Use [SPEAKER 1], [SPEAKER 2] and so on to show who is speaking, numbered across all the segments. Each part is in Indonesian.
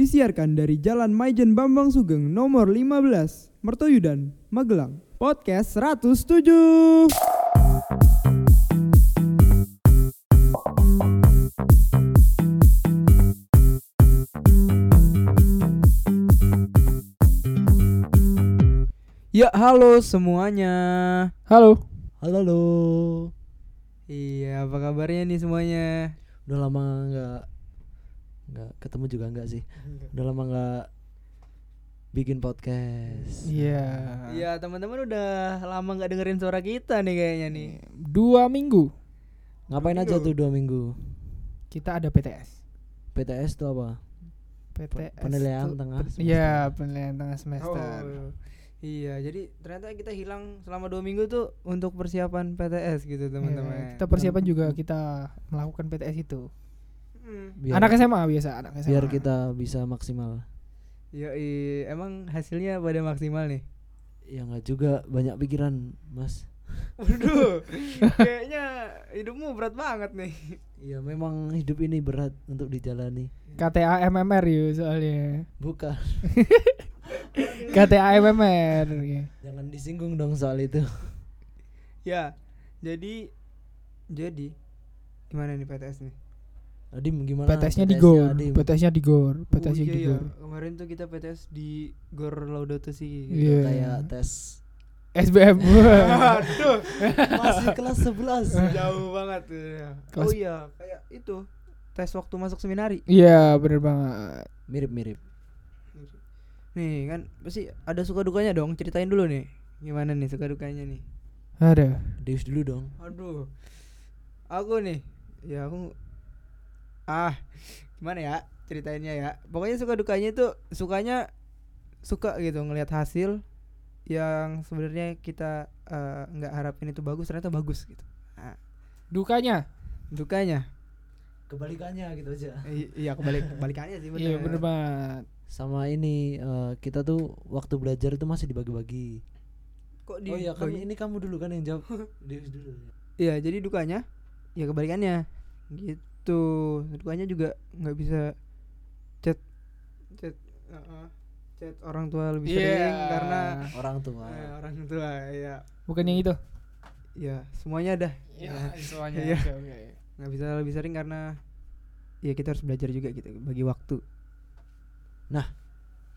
[SPEAKER 1] Disiarkan dari Jalan Maijen Bambang Sugeng nomor 15, Mertoyudan, Magelang. Podcast 107. Ya, halo semuanya.
[SPEAKER 2] Halo.
[SPEAKER 3] Halo, halo.
[SPEAKER 1] Iya, apa kabarnya nih semuanya?
[SPEAKER 3] Udah lama nggak nggak ketemu juga nggak sih? Udah lama nggak bikin podcast.
[SPEAKER 2] Iya.
[SPEAKER 1] Iya, teman-teman udah lama nggak dengerin suara kita nih kayaknya nih.
[SPEAKER 2] Dua minggu
[SPEAKER 3] Ngapain aja
[SPEAKER 1] Minggu.
[SPEAKER 3] tuh dua minggu?
[SPEAKER 2] kita ada PTS.
[SPEAKER 3] PTS tuh apa?
[SPEAKER 2] PTS.
[SPEAKER 3] penilaian
[SPEAKER 2] tuh-
[SPEAKER 3] tengah.
[SPEAKER 2] Iya, penilaian tengah semester.
[SPEAKER 1] Oh, iya, jadi ternyata kita hilang selama dua minggu tuh untuk persiapan PTS gitu
[SPEAKER 2] Iya,
[SPEAKER 1] teman-teman.
[SPEAKER 2] kita persiapan juga kita melakukan PTS itu.
[SPEAKER 1] Hmm.
[SPEAKER 3] Biar,
[SPEAKER 2] anak SMA biasa, anak SMA.
[SPEAKER 3] biar kita bisa maksimal.
[SPEAKER 1] Ya, emang hasilnya pada maksimal nih.
[SPEAKER 3] Ya nggak juga banyak pikiran, Mas.
[SPEAKER 1] Waduh, kayaknya hidupmu berat banget nih.
[SPEAKER 3] Iya, memang hidup ini berat untuk dijalani.
[SPEAKER 2] KTA MMR yuk soalnya.
[SPEAKER 3] Bukan.
[SPEAKER 2] KTA MMR.
[SPEAKER 3] Jangan disinggung dong soal itu.
[SPEAKER 1] Ya, jadi jadi gimana nih PTS nih?
[SPEAKER 3] Adim gimana?
[SPEAKER 2] PTS-nya di
[SPEAKER 3] PTS-nya,
[SPEAKER 2] GOR? PTS-nya di GOR, PTS-nya
[SPEAKER 1] oh, iya,
[SPEAKER 2] di
[SPEAKER 1] iya.
[SPEAKER 2] GOR.
[SPEAKER 1] Kemarin tuh kita PTS di Gor Laudato Si.
[SPEAKER 2] Iya.
[SPEAKER 3] Kayak tes
[SPEAKER 2] SBM.
[SPEAKER 1] Aduh,
[SPEAKER 3] masih kelas 11.
[SPEAKER 1] jauh banget. ya. Oh
[SPEAKER 2] Kelas-
[SPEAKER 1] iya, kayak itu tes waktu masuk seminari.
[SPEAKER 2] Iya, bener banget.
[SPEAKER 3] Mirip-mirip.
[SPEAKER 1] Nih kan pasti ada suka dukanya dong. Ceritain dulu nih. Gimana nih suka dukanya nih?
[SPEAKER 2] Ada.
[SPEAKER 3] Deus dulu dong.
[SPEAKER 1] Aduh. Aku nih. Ya aku ah gimana ya ceritainnya ya. Pokoknya suka dukanya itu sukanya suka gitu ngelihat hasil yang sebenarnya kita eh, nggak harapin itu bagus ternyata bagus gitu. Nah,
[SPEAKER 2] Dukanya.
[SPEAKER 1] dukanya
[SPEAKER 3] Kebalikannya gitu aja.
[SPEAKER 1] i- iya kebalik kebalikannya sih bener.
[SPEAKER 2] Iya, bener banget.
[SPEAKER 3] Sama ini eh, kita tuh waktu belajar itu masih dibagi-bagi.
[SPEAKER 1] Kok di
[SPEAKER 3] oh iya, kamu,
[SPEAKER 1] bagi-
[SPEAKER 3] ini kamu dulu kan yang jawab. Deus dulu.
[SPEAKER 1] Iya, jadi dukanya ya kebalikannya. Gitu. Dukanya juga nggak bisa chat chat uh-uh, chat orang tua lebih
[SPEAKER 2] Iya.
[SPEAKER 1] sering karena
[SPEAKER 3] Orang tua.
[SPEAKER 1] eh, orang tua ya.
[SPEAKER 2] Bukan yang itu.
[SPEAKER 1] Ya, semuanya dah.
[SPEAKER 2] Iya,
[SPEAKER 1] Ya,
[SPEAKER 2] semuanya.
[SPEAKER 1] Iya.
[SPEAKER 2] Oke, oke.
[SPEAKER 1] nggak bisa lebih sering karena ya kita harus belajar juga gitu bagi waktu.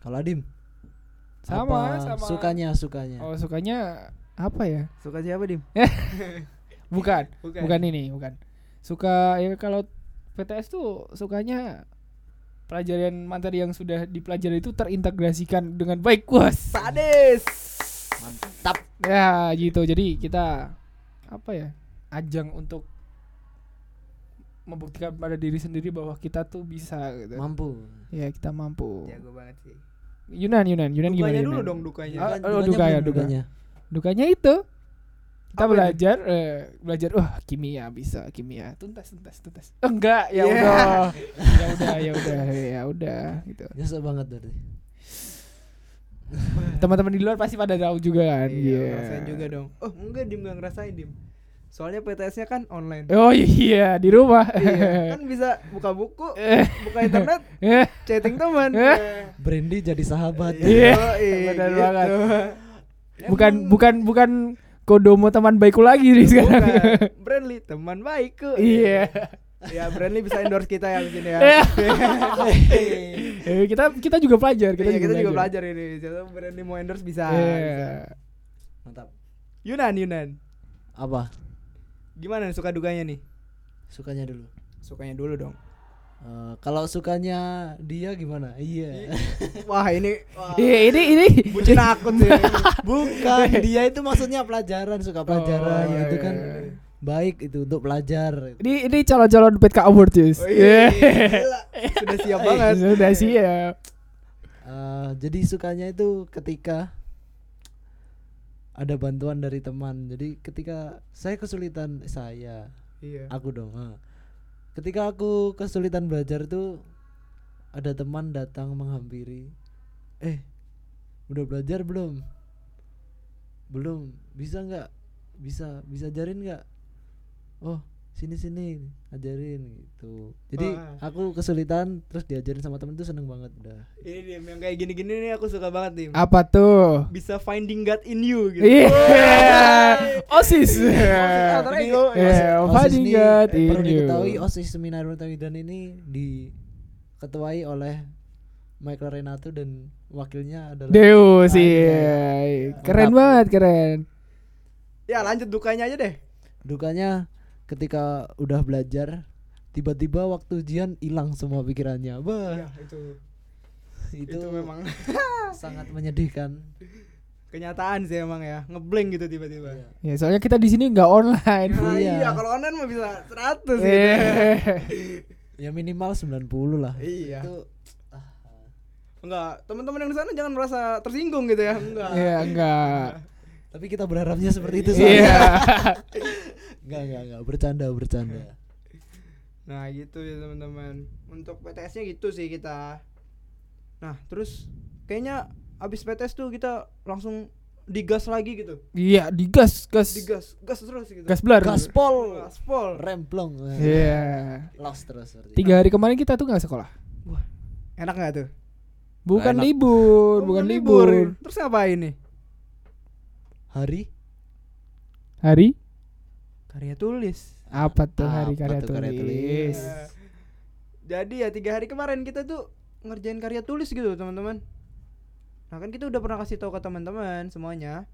[SPEAKER 3] Kalau Adim
[SPEAKER 2] Sama,
[SPEAKER 3] apa
[SPEAKER 2] sama.
[SPEAKER 3] sukanya sukanya.
[SPEAKER 2] Oh, sukanya apa ya?
[SPEAKER 1] Suka siapa, Dim?
[SPEAKER 2] Bukan,
[SPEAKER 1] Bukan.
[SPEAKER 2] bukan ini, bukan. Suka ya kalau PTS tuh sukanya pelajaran materi yang sudah dipelajari itu terintegrasikan dengan baik, Bos.
[SPEAKER 1] Sadis.
[SPEAKER 3] Mantap.
[SPEAKER 2] Ya, gitu. Jadi kita apa ya? Ajang untuk membuktikan pada diri sendiri bahwa kita tuh bisa gitu.
[SPEAKER 3] Mampu.
[SPEAKER 2] ya, kita mampu.
[SPEAKER 1] Jago banget sih.
[SPEAKER 2] Yunan, Yunan, Yunan
[SPEAKER 1] Dukanya
[SPEAKER 2] gimana?
[SPEAKER 1] dulu
[SPEAKER 2] Yunan?
[SPEAKER 1] dong dukanya.
[SPEAKER 2] Ah, oh,
[SPEAKER 3] dukanya
[SPEAKER 2] dukanya, dukanya.
[SPEAKER 3] dukanya.
[SPEAKER 2] Dukanya itu kita
[SPEAKER 1] Apa
[SPEAKER 2] belajar eh, belajar wah kimia bisa kimia tuntas tuntas tuntas Oh, enggak ya
[SPEAKER 1] Yeah.
[SPEAKER 2] udah ya udah ya udah ya udah gitu
[SPEAKER 3] Nyesek banget berarti.
[SPEAKER 2] teman-teman di luar pasti pada tahu juga kan
[SPEAKER 1] Iya,
[SPEAKER 2] Iya.
[SPEAKER 1] ngerasain juga dong. Oh, enggak Dim nggak ngerasain Dim. Soalnya PTS-nya kan online.
[SPEAKER 2] oh iya di rumah
[SPEAKER 1] iya, kan bisa buka buku,
[SPEAKER 2] Eh.
[SPEAKER 1] buka internet,
[SPEAKER 2] Eh,
[SPEAKER 1] chatting teman.
[SPEAKER 2] Eh.
[SPEAKER 3] Brandy jadi sahabat.
[SPEAKER 2] Iya,
[SPEAKER 1] Yoi,
[SPEAKER 2] benar
[SPEAKER 1] gitu.
[SPEAKER 2] banget. bukan bukan bukan kodomo teman baikku lagi nih sekarang
[SPEAKER 1] Bukan. Brandly teman baikku.
[SPEAKER 2] iya
[SPEAKER 1] Ya, Brandly bisa endorse kita ya mungkin ya.
[SPEAKER 2] Iya. Eh, kita kita juga pelajar kita,
[SPEAKER 1] Iya, kita juga belajar ini. Siapa Brandly mau endorse bisa. bisa.
[SPEAKER 2] Iya.
[SPEAKER 3] Mantap.
[SPEAKER 1] Yunan, Yunan.
[SPEAKER 3] Apa?
[SPEAKER 1] Gimana nih suka dukanya nih?
[SPEAKER 3] Sukanya dulu.
[SPEAKER 1] Sukanya dulu dong.
[SPEAKER 3] Eh, kalau sukanya dia gimana? Iya.
[SPEAKER 1] Wah, ini wah,
[SPEAKER 2] Iya, ini ini
[SPEAKER 1] bucin akun sih.
[SPEAKER 3] Bukan, dia itu maksudnya pelajaran, suka pelajaran.
[SPEAKER 2] iya,
[SPEAKER 3] itu
[SPEAKER 2] iya,
[SPEAKER 3] kan
[SPEAKER 2] iya.
[SPEAKER 3] baik itu untuk belajar.
[SPEAKER 2] ini ini calon-calon PTK Award Jus.
[SPEAKER 1] Oh, iya, gila. Sudah siap banget.
[SPEAKER 2] Sudah siap.
[SPEAKER 3] Eh, jadi sukanya itu ketika ada bantuan dari teman. Jadi ketika saya kesulitan saya,
[SPEAKER 1] Iya.
[SPEAKER 3] aku dong. ah. Ketika aku kesulitan belajar itu ada teman datang menghampiri. Eh, udah belajar belum? Belum. Bisa nggak? Bisa, bisa ajarin nggak? Oh, sini sini ajarin gitu jadi
[SPEAKER 1] Wah.
[SPEAKER 3] aku kesulitan terus diajarin sama temen tuh seneng banget udah
[SPEAKER 1] Ini dim yang kayak gini-gini nih aku suka banget dim.
[SPEAKER 2] Apa tuh?
[SPEAKER 1] Bisa finding God in you gitu.
[SPEAKER 2] Iya. Osis.
[SPEAKER 1] alter
[SPEAKER 3] Ini
[SPEAKER 1] ego.
[SPEAKER 2] Iya,
[SPEAKER 3] OSIS
[SPEAKER 2] finding
[SPEAKER 3] ini
[SPEAKER 2] God
[SPEAKER 3] perlu
[SPEAKER 2] in you.
[SPEAKER 3] diketahui osis seminar Mutawidan ini diketuai oleh Michael Renato dan wakilnya adalah
[SPEAKER 2] Deus
[SPEAKER 3] Anjay.
[SPEAKER 2] iya. Keren
[SPEAKER 3] Mantap.
[SPEAKER 2] banget, keren.
[SPEAKER 1] Ya lanjut dukanya aja deh.
[SPEAKER 3] dukanya ketika udah belajar tiba-tiba waktu ujian hilang semua pikirannya bah
[SPEAKER 1] Ya, itu,
[SPEAKER 3] itu,
[SPEAKER 1] itu memang
[SPEAKER 3] sangat menyedihkan
[SPEAKER 1] kenyataan sih emang ya. Ngeblank gitu tiba-tiba.
[SPEAKER 3] Iya.
[SPEAKER 2] Ya, soalnya kita di sini nggak online.
[SPEAKER 1] Nah,
[SPEAKER 3] Iya.
[SPEAKER 1] iya, kalau online mah bisa 100 gitu.
[SPEAKER 2] Eh.
[SPEAKER 3] ya minimal 90 lah
[SPEAKER 1] Iya.
[SPEAKER 3] itu
[SPEAKER 1] Enggak, teman-teman yang di sana jangan merasa tersinggung gitu ya. Enggak.
[SPEAKER 2] Iya, enggak.
[SPEAKER 3] tapi kita berharapnya seperti itu
[SPEAKER 2] Iya.
[SPEAKER 3] enggak enggak enggak bercanda bercanda
[SPEAKER 1] Nah, gitu ya teman-teman. Untuk PTS-nya gitu sih kita. Nah, terus kayaknya abis PTS tuh kita langsung digas lagi gitu.
[SPEAKER 2] Iya, digas, gas.
[SPEAKER 1] Digas, gas terus gitu.
[SPEAKER 2] Gas blar.
[SPEAKER 3] gaspol
[SPEAKER 1] Gaspol.
[SPEAKER 3] remplong
[SPEAKER 2] Iya.
[SPEAKER 3] lost terus itu.
[SPEAKER 2] Tiga hari kemarin kita tuh nggak sekolah.
[SPEAKER 1] Enak gak tuh?
[SPEAKER 2] Bukan
[SPEAKER 3] enak.
[SPEAKER 2] libur,
[SPEAKER 1] Oh,
[SPEAKER 2] bukan libur.
[SPEAKER 1] Terus ngapain nih?
[SPEAKER 3] hari
[SPEAKER 2] Hari
[SPEAKER 1] Karya tulis.
[SPEAKER 2] apa tuh hari
[SPEAKER 3] Apa
[SPEAKER 2] karya
[SPEAKER 3] tuh karya
[SPEAKER 2] tulis?
[SPEAKER 3] tulis?
[SPEAKER 1] Eh, Jadi ya tiga hari kemarin kita tuh ngerjain karya tulis gitu teman-teman. Nah kan kita udah pernah kasih tahu ke teman-teman semuanya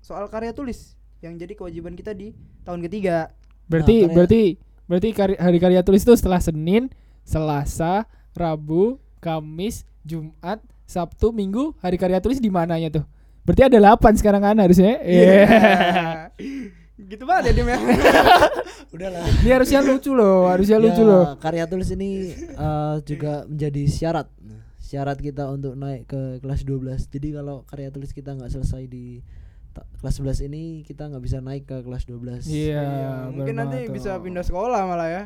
[SPEAKER 1] soal karya tulis yang jadi kewajiban kita di tahun ketiga.
[SPEAKER 2] Berarti
[SPEAKER 3] Nah, karya-
[SPEAKER 2] berarti berarti kari- hari karya tulis itu setelah Senin, Selasa, Rabu, Kamis, Jumat, Sabtu, Minggu, hari karya tulis di mananya tuh? Berarti ada 8 sekarang kan harusnya. Iya.
[SPEAKER 1] gitu banget ya Dim ya.
[SPEAKER 3] udahlah
[SPEAKER 2] Ini harusnya lucu loh, harusnya lucu
[SPEAKER 3] Ya,
[SPEAKER 2] loh.
[SPEAKER 3] karya tulis ini eh, juga menjadi syarat Nah, syarat kita untuk naik ke kelas 12 jadi kalau karya tulis kita nggak selesai di kelas 11 ini kita nggak bisa naik ke kelas 12
[SPEAKER 2] Iya,
[SPEAKER 1] Iya, mungkin nanti
[SPEAKER 2] banget
[SPEAKER 1] bisa pindah sekolah malah ya.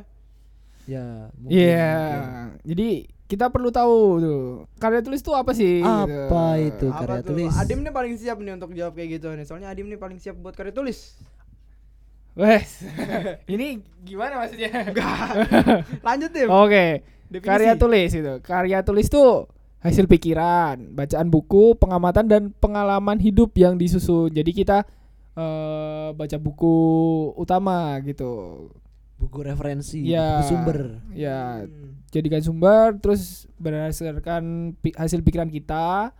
[SPEAKER 3] ya mungkin,
[SPEAKER 2] Iya.
[SPEAKER 3] mungkin.
[SPEAKER 2] Jadi kita perlu tahu tuh karya tulis itu apa sih?
[SPEAKER 3] apa
[SPEAKER 2] gitu.
[SPEAKER 3] itu
[SPEAKER 1] Apa
[SPEAKER 3] karya
[SPEAKER 1] tuh?
[SPEAKER 3] tulis
[SPEAKER 1] Adim nih paling siap nih untuk jawab kayak gitu nih. Soalnya Adim nih paling siap buat karya tulis.
[SPEAKER 2] Wes. Ini gimana maksudnya?
[SPEAKER 1] Lanjut Dim.
[SPEAKER 2] Oke.
[SPEAKER 1] Definisi.
[SPEAKER 2] Karya tulis itu. Karya tulis tuh hasil pikiran, bacaan buku, pengamatan dan pengalaman hidup yang disusun. Jadi kita eh, baca buku utama gitu.
[SPEAKER 3] buku referensi
[SPEAKER 2] Iya.
[SPEAKER 3] buku sumber
[SPEAKER 2] Ya,
[SPEAKER 1] Hmm.
[SPEAKER 2] jadikan sumber terus berdasarkan pi- hasil pikiran kita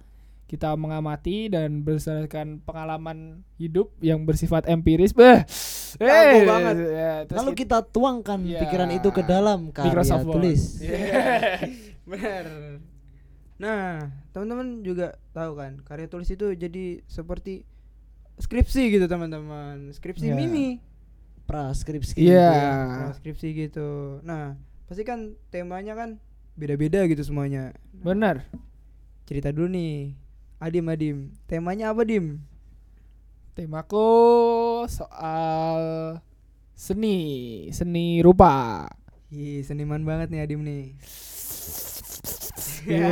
[SPEAKER 2] kita mengamati dan berdasarkan pengalaman hidup yang bersifat empiris beh Eh,
[SPEAKER 1] banget.
[SPEAKER 2] ya, terus
[SPEAKER 3] lalu kita tuangkan
[SPEAKER 2] Iya.
[SPEAKER 3] pikiran itu ke dalam karya tulis
[SPEAKER 1] Bener. Nah, teman-teman juga tahu kan, karya tulis itu jadi seperti skripsi gitu teman-teman. Skripsi
[SPEAKER 2] Iya.
[SPEAKER 1] mini.
[SPEAKER 3] praskripsi
[SPEAKER 2] Iya.
[SPEAKER 3] gitu ya.
[SPEAKER 1] Nah, skripsi gitu. Nah, pasti kan temanya kan beda-beda gitu semuanya.
[SPEAKER 2] benar
[SPEAKER 1] Cerita dulu nih. Adim Adim, temanya apa Dim?
[SPEAKER 2] temaku soal seni seni rupa
[SPEAKER 1] Ih, seniman banget nih Adim nih.
[SPEAKER 2] Iya,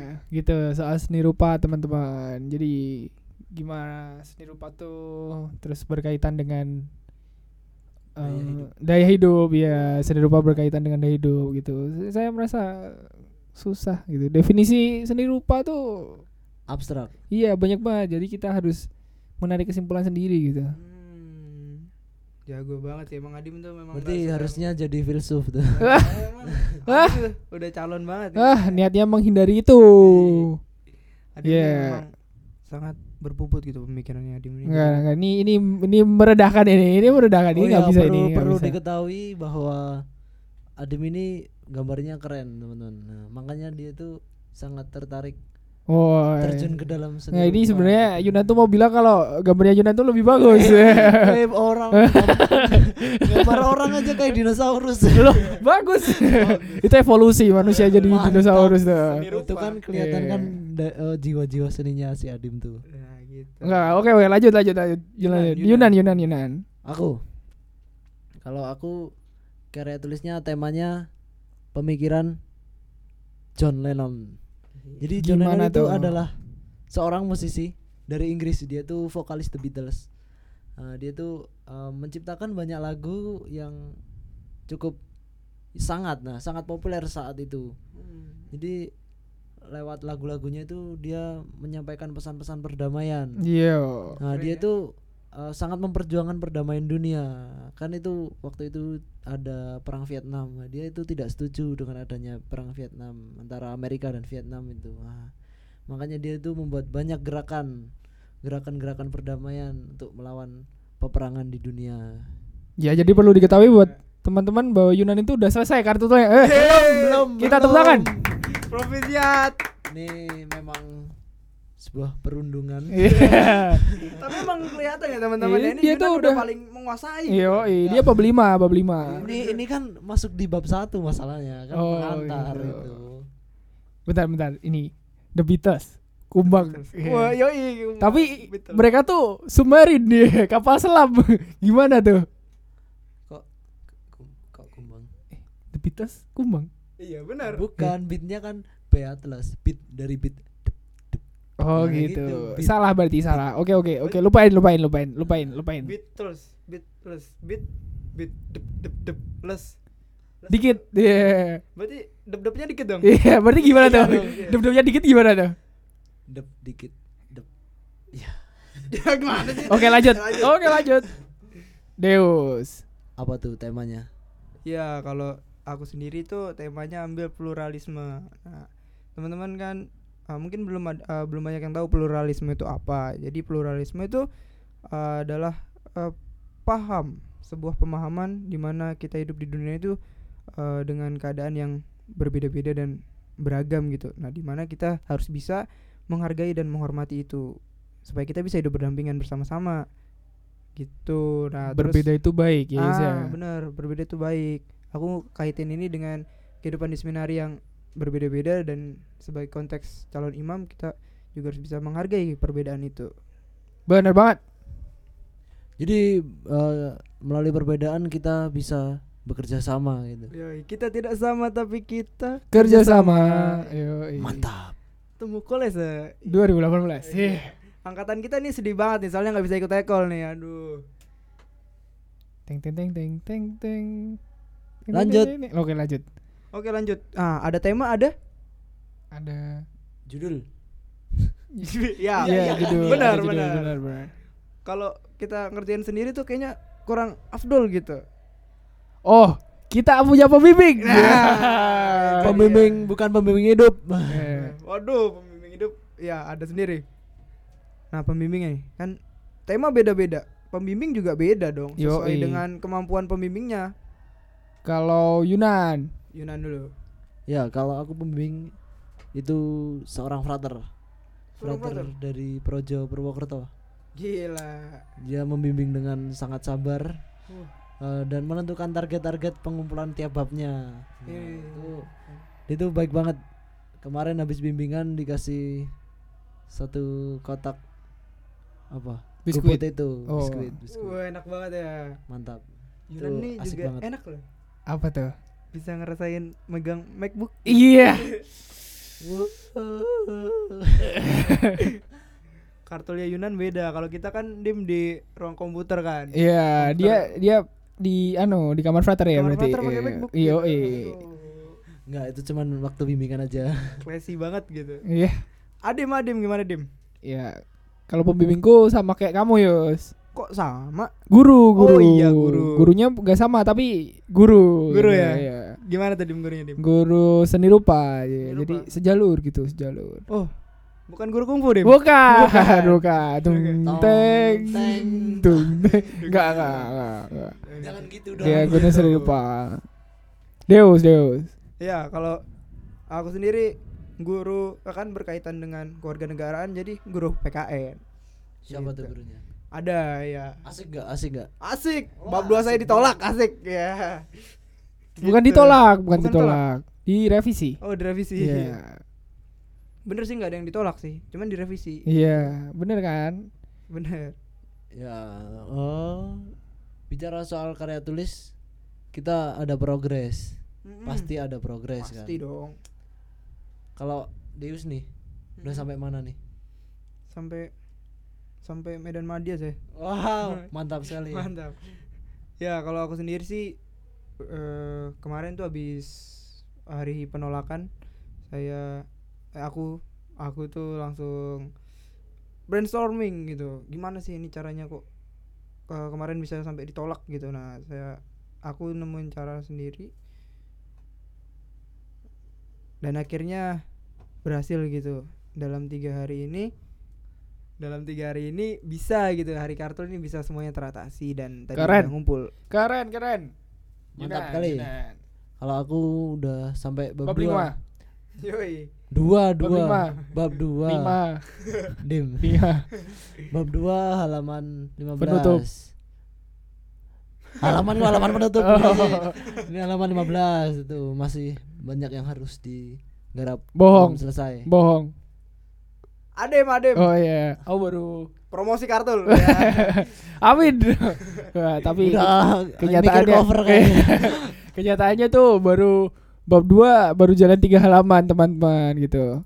[SPEAKER 2] gitu soal seni rupa teman-teman. Jadi gimana seni rupa tuh terus berkaitan dengan
[SPEAKER 3] Daya
[SPEAKER 2] em,
[SPEAKER 3] hidup.
[SPEAKER 2] daya hidup ya seni rupa berkaitan dengan daya hidup gitu. Saya merasa susah gitu. Definisi seni rupa tuh
[SPEAKER 3] abstrak
[SPEAKER 2] iya banyak banget. Jadi kita harus menarik kesimpulan sendiri gitu.
[SPEAKER 1] Hmm, jago banget ya Emang Adim tuh memang
[SPEAKER 3] berarti harusnya jadi filsuf tuh
[SPEAKER 1] Adim tuh udah calon banget. ya.
[SPEAKER 2] Ah, niatnya menghindari itu.
[SPEAKER 1] Adim tuh
[SPEAKER 2] yeah.
[SPEAKER 1] memang sangat berpuput gitu pemikirannya Adim ini.
[SPEAKER 2] Enggak, enggak. Ini ini ini meredahkan ini. Ini meredahkan. Ini
[SPEAKER 3] Oh
[SPEAKER 2] nggak
[SPEAKER 3] ya,
[SPEAKER 2] bisa
[SPEAKER 3] perlu,
[SPEAKER 2] ini.
[SPEAKER 3] perlu
[SPEAKER 2] bisa.
[SPEAKER 3] diketahui bahwa Adem ini gambarnya keren teman-teman. Nah, makanya dia tuh sangat tertarik
[SPEAKER 2] Oh.
[SPEAKER 3] terjun ke dalam seni.
[SPEAKER 2] Nah, ini sebenarnya Yunan tuh mau bilang kalau gambarnya Yunan tuh lebih bagus.
[SPEAKER 3] Eh, orang gambar orang aja kayak dinosaurus.
[SPEAKER 2] Loh, bagus. itu evolusi manusia jadi
[SPEAKER 3] Mantap.
[SPEAKER 2] dinosaurus tuh.
[SPEAKER 3] Itu kan kelihatan kan eh, jiwa-jiwa seninya si Adim tuh.
[SPEAKER 1] Nah, gitu.
[SPEAKER 2] Enggak, oke oke lanjut lanjut lanjut.
[SPEAKER 1] Yunan,
[SPEAKER 2] Yunan
[SPEAKER 1] Yunan.
[SPEAKER 2] Yunan Yunan Yunan.
[SPEAKER 3] Aku kalau aku karya tulisnya temanya pemikiran John Lennon. Jadi John
[SPEAKER 2] Gimana
[SPEAKER 3] Lennon itu
[SPEAKER 2] tuh?
[SPEAKER 3] adalah seorang musisi dari Inggris. Dia tuh vokalis The Beatles. Uh, dia tuh uh, menciptakan banyak lagu yang cukup sangat nah sangat populer saat itu jadi lewat lagu-lagunya itu dia menyampaikan pesan-pesan perdamaian
[SPEAKER 2] Iya.
[SPEAKER 3] nah
[SPEAKER 1] Keren
[SPEAKER 3] dia
[SPEAKER 1] ya.
[SPEAKER 3] tuh uh, sangat memperjuangkan perdamaian dunia. Kan itu waktu itu ada perang Vietnam. Dia itu tidak setuju dengan adanya perang Vietnam antara Amerika dan Vietnam itu. Nah, makanya dia itu membuat banyak gerakan gerakan-gerakan perdamaian untuk melawan peperangan di dunia.
[SPEAKER 2] Ya jadi perlu diketahui buat teman-teman bahwa Yunan itu udah selesai kartu tuh. Eh,
[SPEAKER 3] belum
[SPEAKER 2] kita tepuk tangan.
[SPEAKER 1] Profisiat.
[SPEAKER 3] ini memang sebuah perundungan
[SPEAKER 2] Iya.
[SPEAKER 1] Tapi emang kelihatan ya teman-teman
[SPEAKER 2] Iya,
[SPEAKER 1] ini
[SPEAKER 2] dia
[SPEAKER 1] Yunan
[SPEAKER 2] tuh
[SPEAKER 1] udah
[SPEAKER 2] udah-
[SPEAKER 1] paling menguasai.
[SPEAKER 2] Iya, dia bab 5, bab 5.
[SPEAKER 3] ini ini kan masuk di bab satu masalahnya kan
[SPEAKER 2] Oh,
[SPEAKER 3] mengantar
[SPEAKER 2] gitu.
[SPEAKER 3] itu
[SPEAKER 2] Bentar, bentar. Ini The Beatles. Kumbang. Iya.
[SPEAKER 1] Wah, yoi.
[SPEAKER 2] Tapi
[SPEAKER 1] Betul.
[SPEAKER 2] mereka tuh submarin nih, kapal selam. Gimana tuh?
[SPEAKER 3] kok kok kumbang
[SPEAKER 2] The Beatles kumbang.
[SPEAKER 1] Iya benar.
[SPEAKER 3] bukan beatnya kan B atlas beat dari beat
[SPEAKER 2] Oh
[SPEAKER 3] Nah,
[SPEAKER 2] gitu.
[SPEAKER 3] gitu, beat.
[SPEAKER 2] Salah berarti salah. Oke oke oke. Lupain lupain lupain lupain lupain.
[SPEAKER 1] Beatles, Beatles, beat, beat, dep, dep, dep, les. Les.
[SPEAKER 2] Dikit. Iya.
[SPEAKER 1] Berarti dep-depnya dikit dong.
[SPEAKER 2] Iya, berarti gimana tuh?
[SPEAKER 1] Iya.
[SPEAKER 2] Dep-depnya dikit gimana tuh?
[SPEAKER 3] dep dikit dep
[SPEAKER 1] Ya gimana sih?
[SPEAKER 2] Oke lanjut.
[SPEAKER 1] Lanjut.
[SPEAKER 2] Oke lanjut. Deus.
[SPEAKER 3] apa tuh temanya
[SPEAKER 1] Ya kalau aku sendiri tuh temanya ambil pluralisme. Nah, teman-teman kan ah, mungkin belum ada, ah, belum banyak yang tahu pluralisme itu apa. Jadi pluralisme itu ah, adalah ah, paham sebuah pemahaman di mana kita hidup di dunia itu ah, dengan keadaan yang berbeda-beda dan beragam gitu. Nah, di mana kita harus bisa menghargai dan menghormati itu supaya kita bisa hidup berdampingan bersama-sama. Gitu. Nah, terus-
[SPEAKER 2] Berbeda itu baik ya.
[SPEAKER 1] ah,
[SPEAKER 2] Isa.
[SPEAKER 1] benar, berbeda itu baik. Aku kaitin ini dengan kehidupan di seminari yang berbeda-beda dan sebagai konteks calon imam kita juga harus bisa menghargai perbedaan itu.
[SPEAKER 2] Bener banget.
[SPEAKER 3] jadi eh, melalui perbedaan kita bisa bekerja sama gitu
[SPEAKER 1] Yoi, kita tidak sama tapi kita
[SPEAKER 2] Kerja sama. Yoi.
[SPEAKER 3] mantap
[SPEAKER 1] temu koles ya.
[SPEAKER 2] 2018. Iya.
[SPEAKER 1] Angkatan kita nih sedih banget nih soalnya nggak bisa ikut ekol nih. Aduh.
[SPEAKER 2] Teng teng teng teng teng teng.
[SPEAKER 3] Lanjut.
[SPEAKER 2] Oke lanjut.
[SPEAKER 1] Oke lanjut. Ah, ada tema ada?
[SPEAKER 2] Ada.
[SPEAKER 3] judul
[SPEAKER 1] ya.
[SPEAKER 2] Iya, judul,
[SPEAKER 1] Benar,
[SPEAKER 2] judul,
[SPEAKER 1] benar.
[SPEAKER 2] benar, benar.
[SPEAKER 1] Kalau kita ngerjain sendiri tuh kayaknya kurang afdol gitu.
[SPEAKER 2] Oh, kita punya pembimbing.
[SPEAKER 1] Nah,
[SPEAKER 2] Ya.
[SPEAKER 3] pembimbing bukan pembimbing hidup
[SPEAKER 2] Eh,
[SPEAKER 1] Waduh, pembimbing hidup ya ada sendiri. Nah, pembimbingnya nih, kan tema beda-beda. Pembimbing juga beda dong sesuai
[SPEAKER 2] Yoi.
[SPEAKER 1] dengan kemampuan pembimbingnya.
[SPEAKER 2] Kalau Yunan,
[SPEAKER 1] Yunan dulu.
[SPEAKER 3] ya kalau aku pembimbing itu seorang frater frater
[SPEAKER 1] frater?
[SPEAKER 3] dari Projo Purwokerto
[SPEAKER 1] Gila.
[SPEAKER 3] dia membimbing dengan sangat sabar
[SPEAKER 1] Uh.
[SPEAKER 3] eh, dan menentukan target-target pengumpulan tiap babnya Nah,
[SPEAKER 1] Iya.
[SPEAKER 3] itu dia tuh baik banget kemarin habis bimbingan dikasih satu kotak apa
[SPEAKER 2] Biskuit.
[SPEAKER 3] Itu
[SPEAKER 2] Oh.
[SPEAKER 3] biskuit, biskuit.
[SPEAKER 1] Wah, enak banget ya.
[SPEAKER 3] mantap
[SPEAKER 1] Yunan
[SPEAKER 3] Itu
[SPEAKER 1] nih
[SPEAKER 3] asik
[SPEAKER 1] juga
[SPEAKER 3] banget.
[SPEAKER 1] enak loh.
[SPEAKER 2] apa tuh?
[SPEAKER 1] Bisa ngerasain megang MacBook.
[SPEAKER 2] Iya.
[SPEAKER 1] Kartunya Yunan beda. Kalau kita kan dim di ruang komputer kan.
[SPEAKER 2] Iya, dia dia di anu di kamar frater ya
[SPEAKER 1] Kamar
[SPEAKER 2] berarti.
[SPEAKER 1] frater pakai
[SPEAKER 2] Iya.
[SPEAKER 1] MacBook.
[SPEAKER 2] Iya,
[SPEAKER 1] gitu.
[SPEAKER 2] iya.
[SPEAKER 3] Enggak, itu cuman waktu bimbingan aja.
[SPEAKER 1] Classy banget gitu.
[SPEAKER 2] Iya.
[SPEAKER 1] Adim, Adim gimana Dim?
[SPEAKER 2] Iya. Kalau pembimbingku sama kayak kamu, Yus.
[SPEAKER 1] Kok sama?
[SPEAKER 2] Guru,
[SPEAKER 1] Oh
[SPEAKER 2] guru.
[SPEAKER 1] iya, guru.
[SPEAKER 2] Gurunya gak sama tapi guru.
[SPEAKER 1] Guru
[SPEAKER 2] gitu,
[SPEAKER 1] ya?
[SPEAKER 2] Iya.
[SPEAKER 1] Gimana tadi gurunya Dim?
[SPEAKER 2] Guru seni rupa, iya.
[SPEAKER 1] Seni
[SPEAKER 2] jadi
[SPEAKER 1] rupa.
[SPEAKER 2] sejalur gitu, sejalur.
[SPEAKER 1] Oh, bukan guru kungfu Dim?
[SPEAKER 2] Bukan,
[SPEAKER 1] Bukan.
[SPEAKER 2] bukan. Tung teng,
[SPEAKER 3] teng.
[SPEAKER 2] tung teng. Enggak, enggak, enggak.
[SPEAKER 3] Jangan gitu
[SPEAKER 2] Iya, guru seni rupa. Deus, Deus.
[SPEAKER 1] Ya, kalau aku sendiri guru kan berkaitan dengan keluarga negaraan jadi guru PKN.
[SPEAKER 3] Siapa tuh
[SPEAKER 1] Gitu.
[SPEAKER 3] gurunya?
[SPEAKER 1] Ada ya.
[SPEAKER 3] Asik gak? Asik gak?
[SPEAKER 1] Asik.
[SPEAKER 3] Wah,
[SPEAKER 1] Bab dua saya ditolak, asik ya.
[SPEAKER 2] Bukan
[SPEAKER 1] Gitu.
[SPEAKER 2] ditolak, bukan,
[SPEAKER 1] Bukan
[SPEAKER 2] ditolak. Direvisi.
[SPEAKER 1] Oh, direvisi.
[SPEAKER 2] Iya.
[SPEAKER 1] Bener sih nggak ada yang ditolak sih, cuman direvisi.
[SPEAKER 2] Iya, bener kan?
[SPEAKER 1] Bener.
[SPEAKER 3] Ya, oh. Bicara soal karya tulis, kita ada progres.
[SPEAKER 1] Mm-mm.
[SPEAKER 3] Pasti ada progres kan.
[SPEAKER 1] Pasti dong.
[SPEAKER 3] Kalau Deus nih, udah
[SPEAKER 1] Mm-mm.
[SPEAKER 3] sampai mana nih?
[SPEAKER 1] sampai sampai Medan Madia sih.
[SPEAKER 3] Wow, mantap sekali.
[SPEAKER 1] Mantap. Ya kalau aku sendiri sih eh, kemarin tuh habis hari penolakan saya eh, aku aku tuh langsung brainstorming gitu. Gimana sih ini caranya kok eh, kemarin bisa sampai ditolak gitu. Nah saya aku nemuin cara sendiri. Dan akhirnya berhasil gitu. Dalam tiga hari ini dalam tiga hari ini bisa gitu. Hari kartu ini bisa semuanya teratasi dan tadi
[SPEAKER 2] Keren.
[SPEAKER 1] udah ngumpul.
[SPEAKER 2] Keren, keren.
[SPEAKER 3] Mantap
[SPEAKER 2] Yunan,
[SPEAKER 3] kali.
[SPEAKER 2] Yunan.
[SPEAKER 3] Kalau aku udah sampai bab,
[SPEAKER 2] Bab
[SPEAKER 3] dua.
[SPEAKER 2] lima.
[SPEAKER 1] yoi
[SPEAKER 3] Dua,
[SPEAKER 2] Bab
[SPEAKER 3] dua.
[SPEAKER 2] lima.
[SPEAKER 3] Bab dua.
[SPEAKER 2] Lima.
[SPEAKER 3] Dim.
[SPEAKER 2] Lima.
[SPEAKER 3] Bab dua halaman 15.
[SPEAKER 2] Penutup.
[SPEAKER 3] Halaman halaman penutup.
[SPEAKER 2] Oh.
[SPEAKER 3] Ini halaman 15 itu masih banyak yang harus digarap.
[SPEAKER 2] Bohong.
[SPEAKER 3] Belum selesai.
[SPEAKER 2] Bohong.
[SPEAKER 1] adem adem
[SPEAKER 2] Oh iya. Oh baru.
[SPEAKER 1] Promosi kartul ya.
[SPEAKER 2] Amin. Wah, tapi
[SPEAKER 3] Udah
[SPEAKER 2] kenyataannya
[SPEAKER 3] cover
[SPEAKER 2] kenyataannya tuh baru bab 2 baru jalan tiga halaman teman-teman gitu.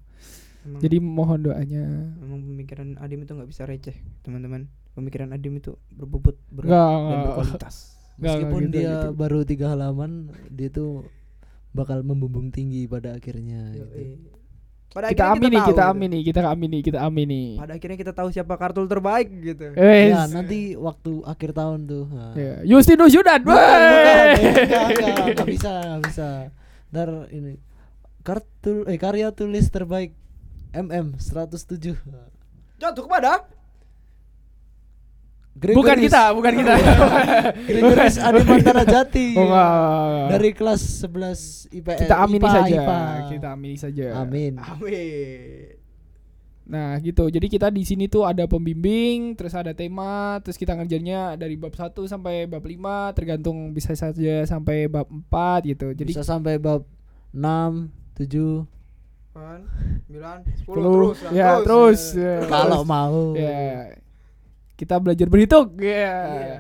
[SPEAKER 1] Emang-
[SPEAKER 2] Jadi mohon doanya.
[SPEAKER 1] Emang pemikiran Adim itu nggak bisa receh, teman-teman. Pemikiran Adim itu berbobot berat
[SPEAKER 2] Enggak,
[SPEAKER 1] dan berkualitas.
[SPEAKER 2] Nggak
[SPEAKER 3] Meskipun
[SPEAKER 2] gitu,
[SPEAKER 3] dia
[SPEAKER 2] gitu.
[SPEAKER 3] baru tiga halaman, dia tuh bakal membumbung tinggi pada akhirnya. Gitu.
[SPEAKER 1] Pada
[SPEAKER 2] Kita
[SPEAKER 1] akhirnya
[SPEAKER 2] amini,
[SPEAKER 1] tahu
[SPEAKER 2] kita amini, kita amini, kita amini.
[SPEAKER 1] Pada akhirnya kita tahu siapa kartul terbaik gitu.
[SPEAKER 2] Wes.
[SPEAKER 3] Ya nanti waktu akhir tahun tuh. Nah.
[SPEAKER 2] Ya, Justinus Yudan.
[SPEAKER 3] Bukan, bukan,
[SPEAKER 2] wey.
[SPEAKER 3] enggak, enggak, enggak bisa, enggak bisa. Ntar ini kartu eh karya tulis terbaik MM 107.
[SPEAKER 1] Jatuh kepada
[SPEAKER 2] Bukan
[SPEAKER 3] Gregoris-
[SPEAKER 2] kita, bukan kita.
[SPEAKER 3] Gregoris Adimantara Jati.
[SPEAKER 2] Oh, enggak, enggak.
[SPEAKER 3] Dari kelas 11 IPS.
[SPEAKER 2] kita amini
[SPEAKER 3] IPA,
[SPEAKER 2] saja.
[SPEAKER 3] IPA.
[SPEAKER 2] Kita amini saja.
[SPEAKER 3] Amin.
[SPEAKER 1] Amin.
[SPEAKER 2] Nah, gitu. Jadi kita di sini tuh ada pembimbing, terus ada tema, terus kita ngerjainnya dari bab 1 sampai bab 5, tergantung bisa saja sampai bab 4 gitu. Jadi
[SPEAKER 3] Bisa sampai bab 6, 7
[SPEAKER 1] Kan, 9, 10
[SPEAKER 2] Puluh.
[SPEAKER 1] terus
[SPEAKER 2] Ya, terus, ya.
[SPEAKER 3] kalau mau.
[SPEAKER 2] ya kita belajar berhitung. Ya.
[SPEAKER 1] Iya.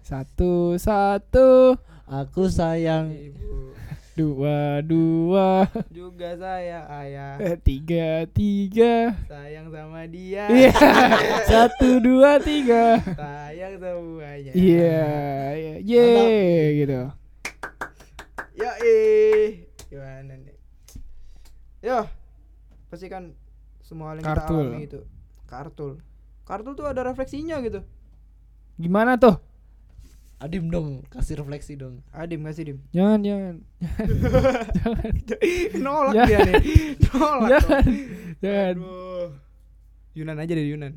[SPEAKER 2] Satu, satu,
[SPEAKER 3] Aku sayang
[SPEAKER 1] Ibu
[SPEAKER 2] dua, dua,
[SPEAKER 1] juga saya ayah
[SPEAKER 2] eh, tiga, tiga.
[SPEAKER 1] sayang sama dia.
[SPEAKER 2] Iya. Satu, dua, tiga.
[SPEAKER 1] Sayang semuanya.
[SPEAKER 2] Iya, iya, ye, gitu.
[SPEAKER 1] Ya eh gimana nih? Yo, pasti kan semua hal yang kita
[SPEAKER 2] Kartul.
[SPEAKER 1] alami itu kartul. Kartul tuh ada refleksinya gitu.
[SPEAKER 2] Gimana tuh?
[SPEAKER 3] Adim dong, kasih refleksi dong.
[SPEAKER 1] Adim kasih dim.
[SPEAKER 2] Jangan, jangan,
[SPEAKER 1] Nolak
[SPEAKER 2] Ya.
[SPEAKER 1] dia nih. Nolak.
[SPEAKER 2] jangan,
[SPEAKER 1] dong.
[SPEAKER 2] jangan.
[SPEAKER 1] Aduh. Yunan aja deh Yunan.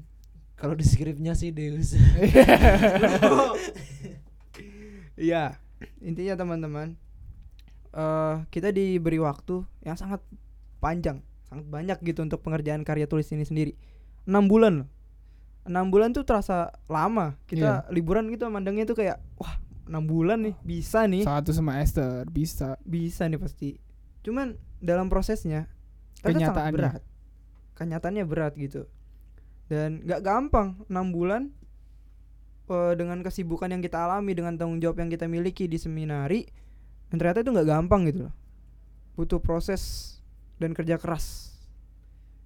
[SPEAKER 3] Kalau di skripnya sih Deus.
[SPEAKER 1] Iya, intinya teman-teman, eh kita diberi waktu yang sangat panjang, sangat banyak gitu untuk pengerjaan karya tulis ini sendiri. Enam bulan loh. Enam bulan tuh terasa lama. Kita liburan gitu mandangnya tuh kayak, wah enam bulan nih bisa nih,
[SPEAKER 2] Satu semester bisa.
[SPEAKER 1] bisa nih pasti. Cuman dalam prosesnya,
[SPEAKER 2] Kenyataannya.
[SPEAKER 1] berat. Kenyataannya berat gitu. Dan nggak gampang enam bulan eh, dengan kesibukan yang kita alami dengan tanggung jawab yang kita miliki di seminari dan ternyata itu nggak gampang gitu loh butuh proses dan kerja keras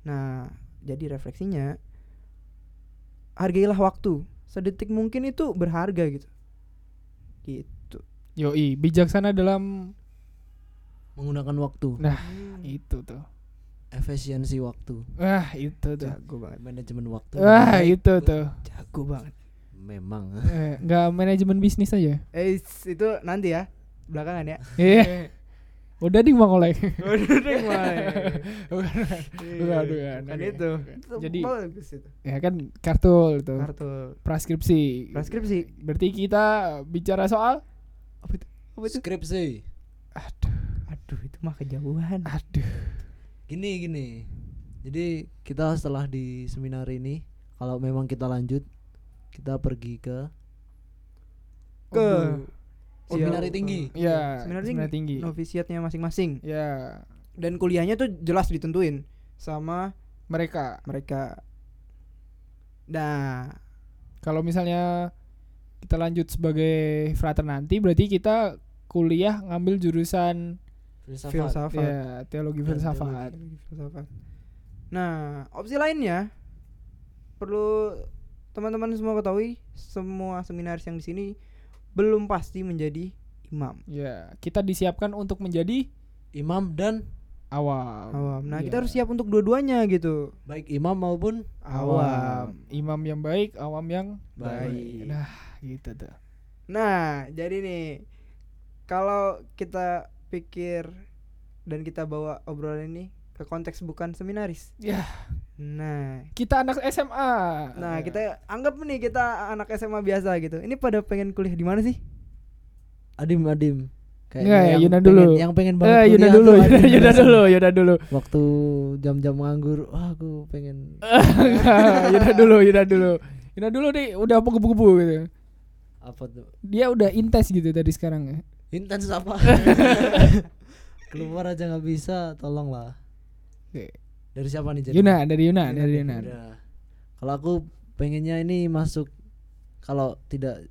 [SPEAKER 1] nah jadi refleksinya hargailah waktu sedetik mungkin itu berharga gitu gitu
[SPEAKER 2] Yoi, bijaksana dalam
[SPEAKER 3] Menggunakan waktu,
[SPEAKER 2] nah
[SPEAKER 1] Hmm,
[SPEAKER 2] itu tuh.
[SPEAKER 3] efisiensi waktu,
[SPEAKER 2] Wah, itu tuh.
[SPEAKER 1] jago banget
[SPEAKER 3] manajemen waktu.
[SPEAKER 2] Wah, itu tuh.
[SPEAKER 1] jago banget
[SPEAKER 3] Memang.
[SPEAKER 2] Eh, Enggak manajemen bisnis aja.
[SPEAKER 1] eh itu nanti ya belakangan ya
[SPEAKER 2] Iya. Udah ding Bang Oleh.
[SPEAKER 1] Udah deh, mulai.
[SPEAKER 2] Bukan, bukan, bukan.
[SPEAKER 1] Kan itu. Itu
[SPEAKER 2] Jadi
[SPEAKER 1] bagus itu.
[SPEAKER 2] ya kan kartul tuh.
[SPEAKER 1] Kartu
[SPEAKER 2] Praskripsi.
[SPEAKER 1] transkripsi.
[SPEAKER 2] Berarti kita bicara soal
[SPEAKER 1] Apa itu? Apa itu?
[SPEAKER 3] Skripsi.
[SPEAKER 2] aduh,
[SPEAKER 1] Aduh, itu mah kejauhan.
[SPEAKER 2] aduh.
[SPEAKER 3] Gini gini. Jadi kita setelah di seminar ini, kalau memang kita lanjut, kita pergi ke
[SPEAKER 1] Ke
[SPEAKER 3] Oh, seminari tinggi.
[SPEAKER 2] Ya,
[SPEAKER 1] Seminar
[SPEAKER 2] seminar
[SPEAKER 1] tinggi.
[SPEAKER 2] tinggi.
[SPEAKER 1] Novisiatnya masing-masing.
[SPEAKER 2] Ya,
[SPEAKER 1] Dan kuliahnya tuh jelas ditentuin sama
[SPEAKER 2] mereka
[SPEAKER 1] mereka. Nah,
[SPEAKER 2] kalau misalnya kita lanjut sebagai frater nanti berarti kita kuliah ngambil jurusan
[SPEAKER 3] filsafat.
[SPEAKER 1] filsafat.
[SPEAKER 2] ya teologi
[SPEAKER 3] Dan
[SPEAKER 2] filsafat.
[SPEAKER 1] Teknologi filsafat. Nah, opsi lainnya perlu teman-teman semua ketahui, semua seminaris yang di sini belum pasti menjadi imam.
[SPEAKER 2] Ya, kita disiapkan untuk menjadi
[SPEAKER 3] Imam dan
[SPEAKER 2] awam.
[SPEAKER 1] Awam. Nah,
[SPEAKER 2] Iya.
[SPEAKER 1] kita harus siap untuk dua-duanya gitu.
[SPEAKER 3] baik imam maupun
[SPEAKER 2] awam. Imam yang baik, awam yang
[SPEAKER 3] Baik.
[SPEAKER 2] Nah, gitu tuh.
[SPEAKER 1] Nah, jadi nih kalau kita pikir dan kita bawa obrolan ini ke konteks bukan seminaris.
[SPEAKER 2] Ya,
[SPEAKER 1] Nah,
[SPEAKER 2] kita anak SMA.
[SPEAKER 1] nah kita anggap nih kita anak SMA biasa gitu. Ini pada pengen kuliah di mana sih?
[SPEAKER 3] Adim Adim.
[SPEAKER 2] Nggak, ya,
[SPEAKER 3] yang
[SPEAKER 2] Yuna
[SPEAKER 3] pengen-
[SPEAKER 2] dulu.
[SPEAKER 3] Yang pengen banget
[SPEAKER 2] Eh, Yuna dulu, Yuna, Yuna dulu, Yuna dulu.
[SPEAKER 3] Waktu jam-jam nganggur, wah aku pengen
[SPEAKER 2] Yuna dulu, Yuna dulu. Yuna dulu nih udah menggebu-gebu gitu.
[SPEAKER 3] apa tuh?
[SPEAKER 2] Dia udah intens gitu dari sekarang ya.
[SPEAKER 3] Intens apa? Keluar aja nggak bisa, tolonglah.
[SPEAKER 2] Oke.
[SPEAKER 3] Dari siapa nih jadi?
[SPEAKER 2] Yuna, dari Yuna,
[SPEAKER 1] Yuna
[SPEAKER 2] dari Yuna.
[SPEAKER 3] Udah. Kalau aku pengennya ini masuk kalau tidak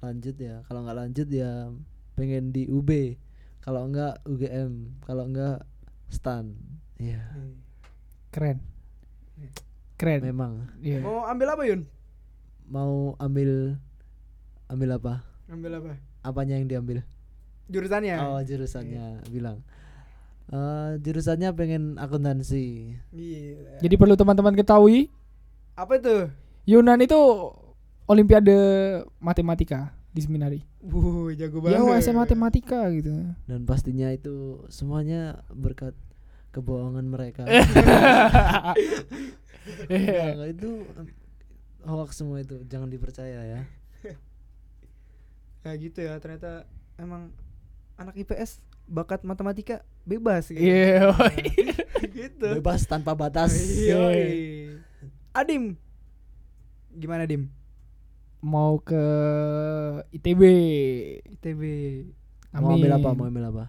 [SPEAKER 3] lanjut ya, kalau nggak lanjut ya pengen di UB. Kalau enggak UGM, kalau enggak STAN. Iya,
[SPEAKER 2] Keren. Keren.
[SPEAKER 3] memang
[SPEAKER 2] Iya.
[SPEAKER 1] Mau ambil apa, Yun?
[SPEAKER 3] mau ambil ambil apa?
[SPEAKER 1] Ambil apa?
[SPEAKER 3] Apanya yang diambil?
[SPEAKER 1] Jurusannya.
[SPEAKER 3] Oh, jurusannya bilang. Eh jurusannya pengen akuntansi.
[SPEAKER 1] Gila.
[SPEAKER 2] Jadi perlu teman-teman ketahui,
[SPEAKER 1] Apa itu?
[SPEAKER 2] Yunan itu olimpiade matematika di seminari.
[SPEAKER 1] Wuh, jago
[SPEAKER 2] Ya
[SPEAKER 1] banget.
[SPEAKER 2] USM matematika gitu.
[SPEAKER 3] dan pastinya itu semuanya berkat kebohongan mereka. Enggak, itu hoax semua itu, jangan dipercaya ya.
[SPEAKER 1] Ya gitu ya, ternyata emang anak IPS bakat matematika bebas gitu.
[SPEAKER 2] Iya.
[SPEAKER 1] gitu.
[SPEAKER 3] Bebas tanpa batas.
[SPEAKER 1] Yoi. Adim. Gimana Dim?
[SPEAKER 2] Mau ke ITB.
[SPEAKER 1] ITB.
[SPEAKER 3] Mau ambil apa? Mau ambil apa?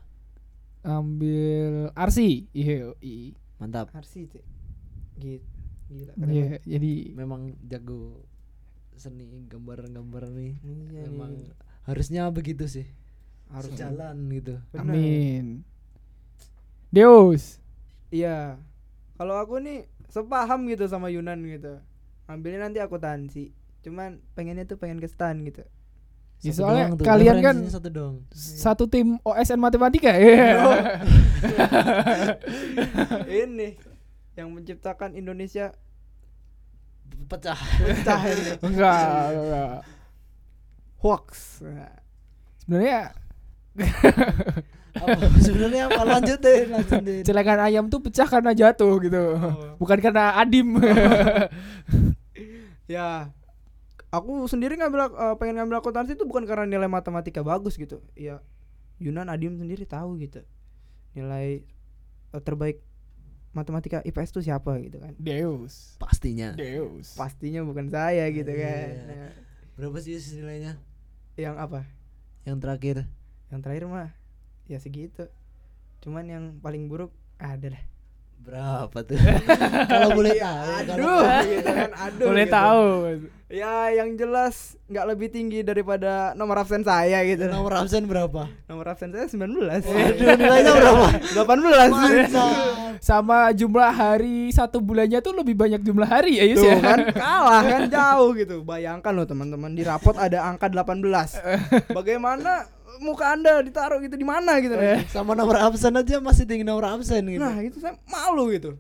[SPEAKER 2] Ambil arsi. Iya.
[SPEAKER 3] Mantap.
[SPEAKER 1] Arsi Cek. Gitu. Gila. keren
[SPEAKER 2] Iya,
[SPEAKER 1] banget.
[SPEAKER 2] jadi
[SPEAKER 3] Memang jago seni gambar-gambar nih.
[SPEAKER 1] Iya
[SPEAKER 3] Memang
[SPEAKER 1] nih.
[SPEAKER 3] harusnya begitu sih.
[SPEAKER 1] harus
[SPEAKER 3] Sejalan gitu.
[SPEAKER 1] Bener.
[SPEAKER 2] amin. Deus.
[SPEAKER 1] Iya. Kalau aku nih sepaham gitu sama Yunan gitu. Ambilnya nanti akuntansi. Cuman pengennya tuh pengen ke stan gitu.
[SPEAKER 2] Ya, soalnya
[SPEAKER 3] doang
[SPEAKER 2] kalian kan-
[SPEAKER 3] satu dong.
[SPEAKER 2] Satu tim OSN matematika. Iya.
[SPEAKER 1] Ini yang menciptakan Indonesia
[SPEAKER 3] Pecah.
[SPEAKER 1] pecah ini.
[SPEAKER 2] enggak, enggak.
[SPEAKER 1] Hoax.
[SPEAKER 2] Sebenarnya
[SPEAKER 3] Apa? Sebenarnya apa? Lanjut deh, lanjut deh.
[SPEAKER 2] celengan ayam tuh pecah karena jatuh gitu.
[SPEAKER 1] Oh.
[SPEAKER 2] Bukan karena adim.
[SPEAKER 1] Ya, aku sendiri ngambil eh, pengen ngambil akuntansi itu bukan karena nilai matematika bagus gitu. Ya, Yunan Adim sendiri tahu gitu. Nilai eh, terbaik matematika IPS itu siapa gitu kan.
[SPEAKER 2] Deus.
[SPEAKER 3] Pastinya.
[SPEAKER 2] Deus.
[SPEAKER 1] Pastinya bukan saya gitu kan.
[SPEAKER 3] Iya.
[SPEAKER 1] Nah,
[SPEAKER 3] Berapa sih nilainya?
[SPEAKER 1] yang apa?
[SPEAKER 3] Yang terakhir.
[SPEAKER 1] Yang terakhir mah ya segitu. Cuman yang paling buruk ada dah.
[SPEAKER 3] Berapa tuh? kalau boleh tahu. kalau
[SPEAKER 1] Aduh, gitu kan. Aduh.
[SPEAKER 2] Boleh
[SPEAKER 1] gitu.
[SPEAKER 2] tahu.
[SPEAKER 1] Ya, yang jelas nggak lebih tinggi daripada nomor absen saya gitu.
[SPEAKER 3] Nomor absen berapa?
[SPEAKER 1] Nomor absen saya 19.
[SPEAKER 3] Aduh, nilainya berapa?
[SPEAKER 1] 18.
[SPEAKER 3] Mantap.
[SPEAKER 2] Sama jumlah hari satu bulannya tuh lebih banyak jumlah hari ya Yus
[SPEAKER 1] Tuh
[SPEAKER 2] ya.
[SPEAKER 1] kan kalah kan jauh gitu. Bayangkan loh teman-teman di rapot ada angka 18. Bagaimana muka Anda ditaruh gitu di mana gitu.
[SPEAKER 2] Eh.
[SPEAKER 3] Sama nomor absen aja masih tinggi nomor absen gitu.
[SPEAKER 1] Nah, itu saya malu gitu.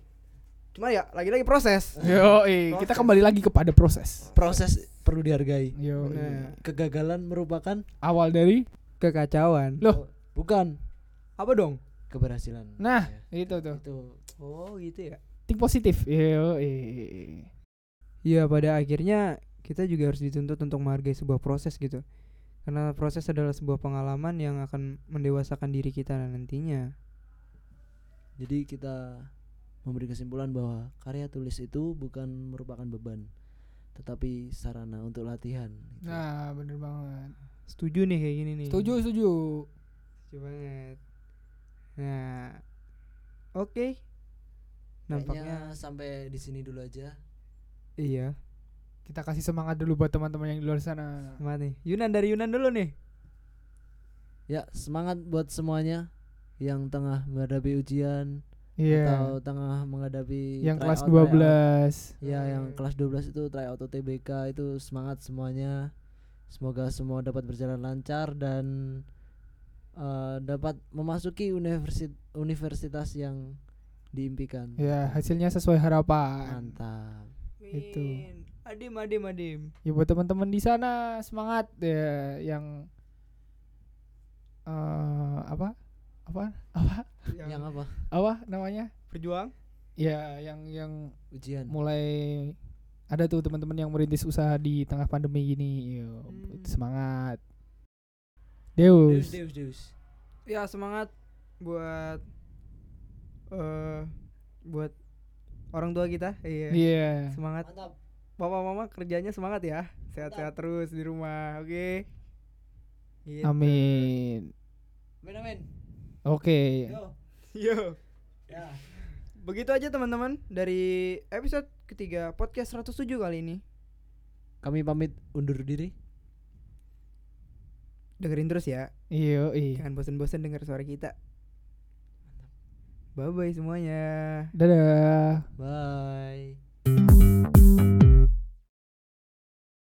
[SPEAKER 1] Cuma ya lagi-lagi proses.
[SPEAKER 2] Yo, kita kembali lagi kepada proses.
[SPEAKER 3] Proses perlu dihargai.
[SPEAKER 2] Yo,
[SPEAKER 1] Bener.
[SPEAKER 3] Kegagalan merupakan
[SPEAKER 2] awal dari
[SPEAKER 1] Kekacauan.
[SPEAKER 2] Loh.
[SPEAKER 3] bukan
[SPEAKER 1] Apa dong?
[SPEAKER 3] keberhasilan.
[SPEAKER 2] Nah,
[SPEAKER 3] Ya,
[SPEAKER 2] itu tuh.
[SPEAKER 3] itu
[SPEAKER 1] Oh, gitu ya.
[SPEAKER 2] Think positif. Yo,
[SPEAKER 1] Iya, pada akhirnya kita juga harus dituntut untuk menghargai sebuah proses gitu. Karena proses adalah sebuah pengalaman yang akan mendewasakan diri kita nantinya.
[SPEAKER 3] Jadi kita memberi kesimpulan bahwa karya tulis itu bukan merupakan beban, tetapi sarana untuk latihan. gitu.
[SPEAKER 2] Nah, bener banget.
[SPEAKER 1] Setuju nih kayak gini nih.
[SPEAKER 2] Setuju, setuju.
[SPEAKER 1] Setuju banget. Nah, oke.
[SPEAKER 3] Kayaknya
[SPEAKER 1] Nampaknya
[SPEAKER 3] sampai di sini dulu aja.
[SPEAKER 1] iya.
[SPEAKER 2] Kita kasih semangat dulu buat teman-teman yang di luar sana.
[SPEAKER 1] Semangat nih. Yunan dari Yunan dulu nih.
[SPEAKER 3] Ya, semangat buat semuanya yang tengah menghadapi ujian
[SPEAKER 2] Iya.
[SPEAKER 3] atau tengah menghadapi
[SPEAKER 2] Yang kelas
[SPEAKER 3] tryout, tryout.
[SPEAKER 2] 12.
[SPEAKER 3] Ya, yang kelas 12 itu tryout UTBK itu semangat semuanya. Semoga semua dapat berjalan lancar dan eh, dapat memasuki universitas universitas yang diimpikan.
[SPEAKER 2] Ya, hasilnya sesuai harapan.
[SPEAKER 3] Mantap.
[SPEAKER 2] Itu.
[SPEAKER 1] Adim adim adim.
[SPEAKER 2] Ya buat teman-teman di sana semangat ya yang eh apa? Apa? Apa?
[SPEAKER 3] Yang apa?
[SPEAKER 2] Apa namanya?
[SPEAKER 1] Berjuang.
[SPEAKER 2] Ya, yang yang
[SPEAKER 3] Ujian.
[SPEAKER 2] mulai ada tuh teman-teman yang merintis usaha di tengah pandemi gini. Yo,
[SPEAKER 1] Hmm.
[SPEAKER 2] semangat.
[SPEAKER 3] Deus,
[SPEAKER 2] Deus.
[SPEAKER 3] deus, deus.
[SPEAKER 1] Ya semangat buat eh buat orang tua kita. Iya.
[SPEAKER 2] Iya.
[SPEAKER 1] Semangat.
[SPEAKER 3] Mantap.
[SPEAKER 1] Papa mama kerjanya semangat ya. Sehat-sehat terus di rumah. Oke. Gitu.
[SPEAKER 2] Amin.
[SPEAKER 3] Amin amin.
[SPEAKER 2] Oke.
[SPEAKER 3] Yo.
[SPEAKER 1] Yo.
[SPEAKER 3] Ya.
[SPEAKER 1] Begitu aja teman-teman dari episode ketiga podcast 107 kali ini.
[SPEAKER 3] Kami pamit undur diri.
[SPEAKER 1] Dengerin terus ya.
[SPEAKER 2] Iya, iya.
[SPEAKER 1] Jangan bosan-bosan dengar suara kita. Bye bye semuanya.
[SPEAKER 2] Dadah.
[SPEAKER 3] Bye.